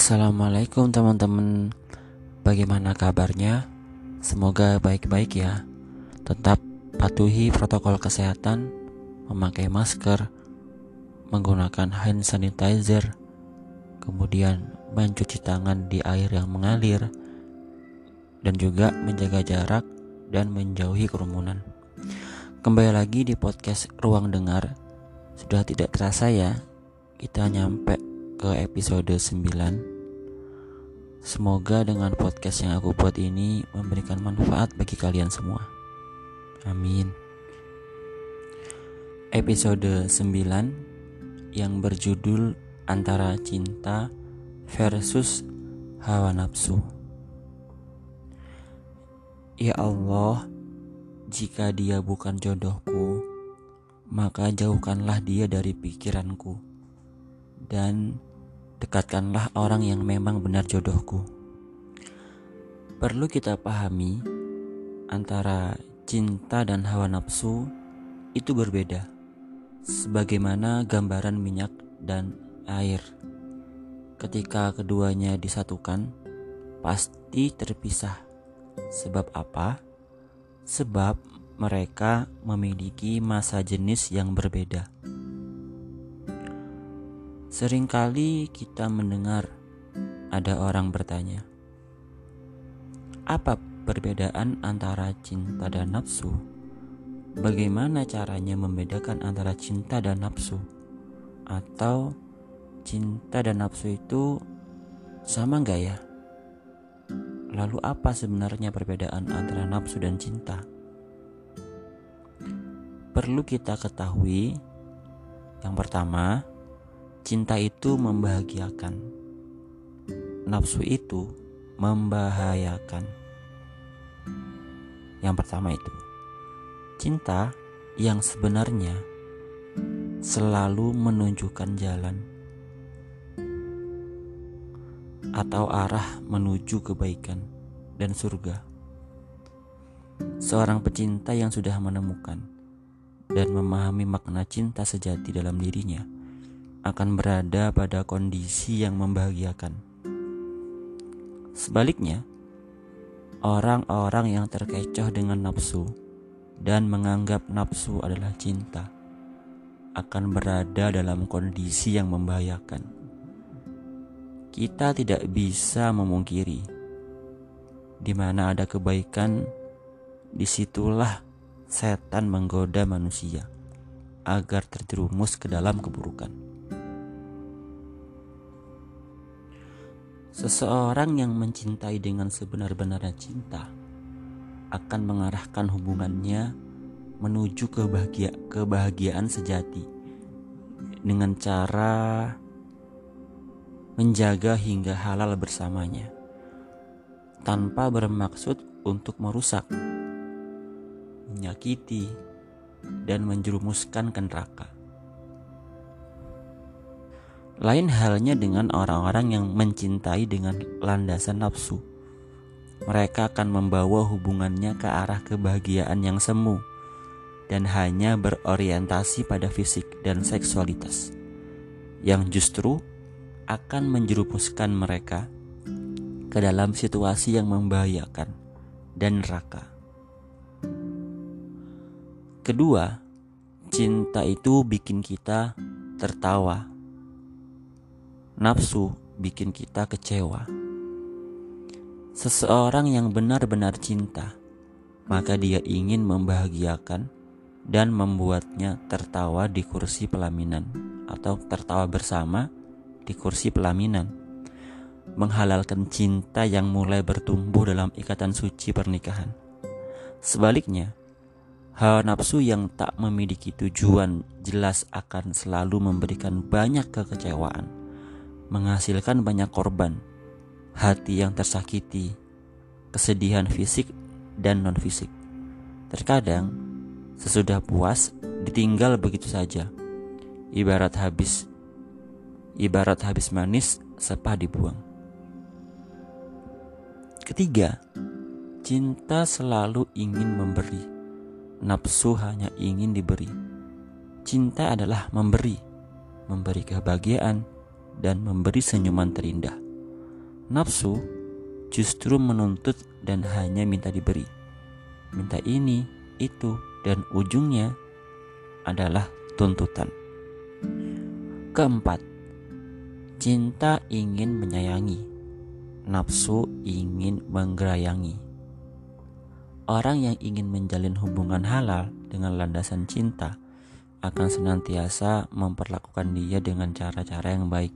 Assalamualaikum teman-teman. Bagaimana kabarnya? Semoga baik-baik ya. Tetap patuhi protokol kesehatan Memakai masker Menggunakan hand sanitizer Kemudian mencuci tangan di air yang mengalir Dan juga menjaga jarak dan menjauhi kerumunan. Kembali lagi di podcast Ruang Dengar. Sudah tidak terasa ya Kita nyampe ke episode 9 Semoga dengan podcast yang aku buat ini memberikan manfaat bagi kalian semua. Amin. Episode 9 yang berjudul Antara Cinta versus Hawa Nafsu. Ya Allah, jika dia bukan jodohku, maka jauhkanlah dia dari pikiranku. Dan dekatkanlah orang yang memang benar jodohku. Perlu kita pahami antara cinta dan hawa nafsu itu berbeda. Sebagaimana gambaran minyak dan air. Ketika keduanya disatukan, pasti terpisah. Sebab apa? Sebab mereka memiliki masa jenis yang berbeda. Seringkali kita mendengar ada orang bertanya, "Apa perbedaan antara cinta dan nafsu? Bagaimana caranya membedakan antara cinta dan nafsu? Atau cinta dan nafsu itu sama nggak ya? Lalu apa sebenarnya perbedaan antara nafsu dan cinta?" Perlu kita ketahui, yang pertama, Cinta itu membahagiakan, nafsu itu membahayakan. Yang pertama itu, cinta yang sebenarnya selalu menunjukkan jalan atau arah menuju kebaikan dan surga. Seorang pecinta yang sudah menemukan dan memahami makna cinta sejati dalam dirinya akan berada pada kondisi yang membahagiakan. Sebaliknya, orang-orang yang terkecoh dengan nafsu dan menganggap nafsu adalah cinta akan berada dalam kondisi yang membahayakan. Kita tidak bisa memungkiri di mana ada kebaikan, di situlah setan menggoda manusia agar terjerumus ke dalam keburukan. Seseorang yang mencintai dengan sebenar-benarnya cinta akan mengarahkan hubungannya menuju kebahagia kebahagiaan sejati dengan cara menjaga hingga halal bersamanya tanpa bermaksud untuk merusak, menyakiti, dan menjerumuskan ke neraka. Lain halnya dengan orang-orang yang mencintai dengan landasan nafsu. Mereka akan membawa hubungannya ke arah kebahagiaan yang semu dan hanya berorientasi pada fisik dan seksualitas, yang justru akan menjerumuskan mereka ke dalam situasi yang membahayakan dan neraka. Kedua, cinta itu bikin kita tertawa Nafsu bikin kita kecewa. Seseorang yang benar-benar cinta, maka dia ingin membahagiakan dan membuatnya tertawa di kursi pelaminan atau tertawa bersama di kursi pelaminan. Menghalalkan cinta yang mulai bertumbuh dalam ikatan suci pernikahan. Sebaliknya, hawa nafsu yang tak memiliki tujuan jelas akan selalu memberikan banyak kekecewaan menghasilkan banyak korban, hati yang tersakiti, kesedihan fisik dan non-fisik. Terkadang, sesudah puas, ditinggal begitu saja. Ibarat habis ibarat habis manis sepah dibuang. Ketiga, cinta selalu ingin memberi. Nafsu hanya ingin diberi. Cinta adalah memberi, memberi kebahagiaan, dan memberi senyuman terindah. Nafsu justru menuntut dan hanya minta diberi. Minta ini, itu, dan ujungnya adalah tuntutan. Keempat, cinta ingin menyayangi, nafsu ingin menggerayangi. Orang yang ingin menjalin hubungan halal dengan landasan cinta akan senantiasa memperlakukan dia dengan cara-cara yang baik,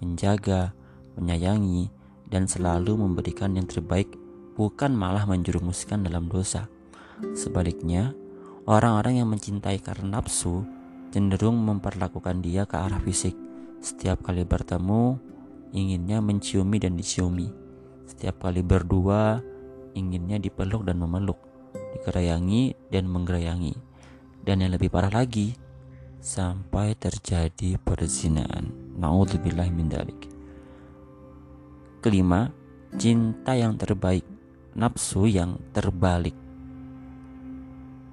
menjaga, menyayangi, dan selalu memberikan yang terbaik, bukan malah menjerumuskan dalam dosa. Sebaliknya, orang-orang yang mencintai karena nafsu cenderung memperlakukan dia ke arah fisik. Setiap kali bertemu, inginnya menciumi dan diciumi. Setiap kali berdua, inginnya dipeluk dan memeluk, digerayangi dan menggerayangi. Dan yang lebih parah lagi, sampai terjadi perzinaan. Nauzubillah min dalik. Kelima, cinta yang terbaik, nafsu yang terbalik.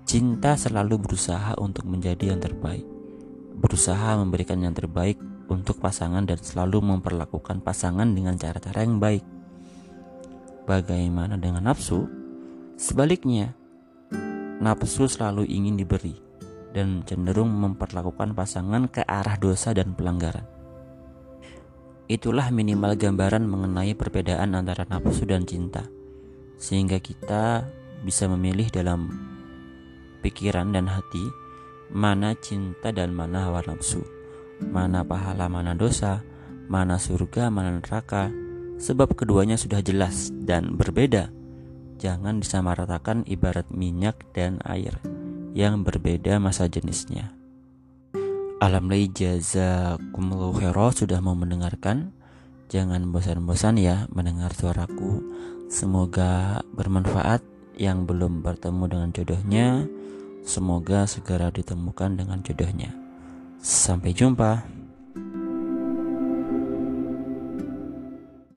Cinta selalu berusaha untuk menjadi yang terbaik, berusaha memberikan yang terbaik untuk pasangan dan selalu memperlakukan pasangan dengan cara-cara yang baik. Bagaimana dengan nafsu? Sebaliknya, nafsu selalu ingin diberi dan cenderung memperlakukan pasangan ke arah dosa dan pelanggaran. Itulah minimal gambaran mengenai perbedaan antara nafsu dan cinta, sehingga kita bisa memilih dalam pikiran dan hati mana cinta dan mana hawa nafsu, mana pahala, mana dosa, mana surga, mana neraka, sebab keduanya sudah jelas dan berbeda. Jangan disamaratakan ibarat minyak dan air yang berbeda masa jenisnya. Alhamdulillah jazakumullahu khairan sudah mau mendengarkan. Jangan bosan-bosan ya mendengar suaraku. Semoga bermanfaat yang belum bertemu dengan jodohnya. Semoga segera ditemukan dengan jodohnya. Sampai jumpa.